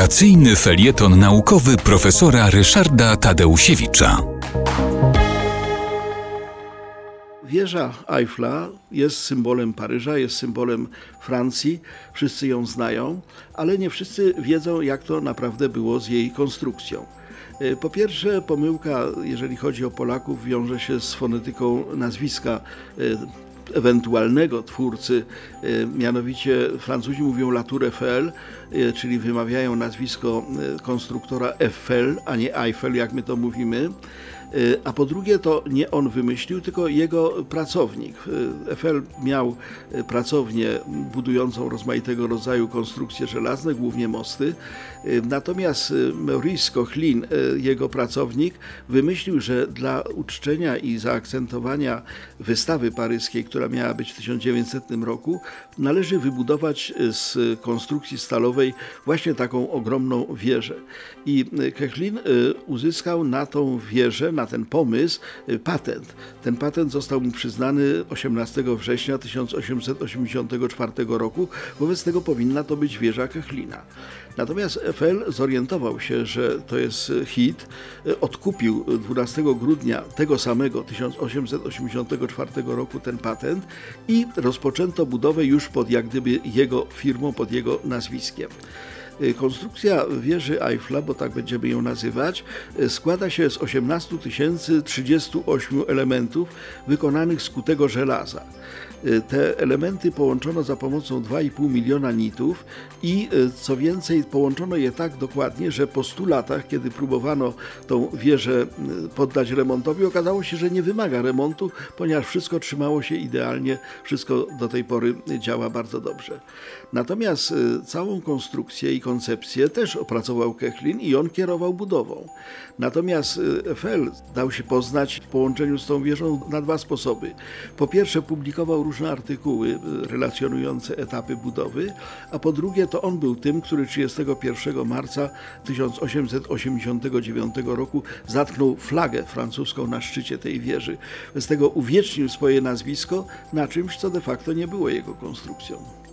Wakacyjny felieton naukowy profesora Ryszarda Tadeusiewicza. Wieża Eiffla jest symbolem Paryża, jest symbolem Francji, wszyscy ją znają, ale nie wszyscy wiedzą, jak to naprawdę było z jej konstrukcją. E, Po pierwsze, pomyłka, jeżeli chodzi o Polaków, wiąże się z fonetyką nazwiska e, ewentualnego twórcy, e, mianowicie Francuzi mówią Latour Eiffel, e, czyli wymawiają nazwisko e, konstruktora Eiffel, a nie Eiffel, jak my to mówimy. E, A po drugie, to nie on wymyślił, tylko jego pracownik. E, Eiffel miał e, pracownię budującą rozmaitego rodzaju konstrukcje żelazne, głównie mosty. Natomiast Maurice Cochlin, jego pracownik, wymyślił, że dla uczczenia i zaakcentowania wystawy paryskiej, która miała być w 1900 roku, należy wybudować z konstrukcji stalowej właśnie taką ogromną wieżę. I Cochlin uzyskał na tą wieżę, na ten pomysł e, patent. Ten patent został mu przyznany 18 września 1884 roku, wobec tego powinna to być wieża Cochlina. Natomiast Eiffel zorientował się, że to jest hit, e, odkupił 12 grudnia tego samego 1884 roku ten patent i rozpoczęto budowę już pod jak gdyby jego firmą, pod jego nazwiskiem. Y, Konstrukcja wieży Eiffla, bo tak będziemy ją nazywać, y, składa się z 18 038 elementów wykonanych z kutego żelaza. Y, Te elementy połączono za pomocą 2,5 miliona nitów i y, co więcej połączono je tak dokładnie, że po 100 latach, kiedy próbowano tą wieżę y, poddać remontowi, okazało się, że nie wymaga remontu, ponieważ wszystko trzymało się idealnie, wszystko do tej pory działa bardzo dobrze. Natomiast całą konstrukcję i koncepcję też opracował Kechlin i on kierował budową. Natomiast Eiffel dał się poznać w połączeniu z tą wieżą na dwa sposoby. Po pierwsze publikował różne artykuły y, relacjonujące etapy budowy, a po drugie to on był tym, który 31 marca 1889 roku zatknął flagę francuską na szczycie tej wieży. Z tego uwiecznił swoje nazwisko na czymś, co de facto nie było jego konstrukcją.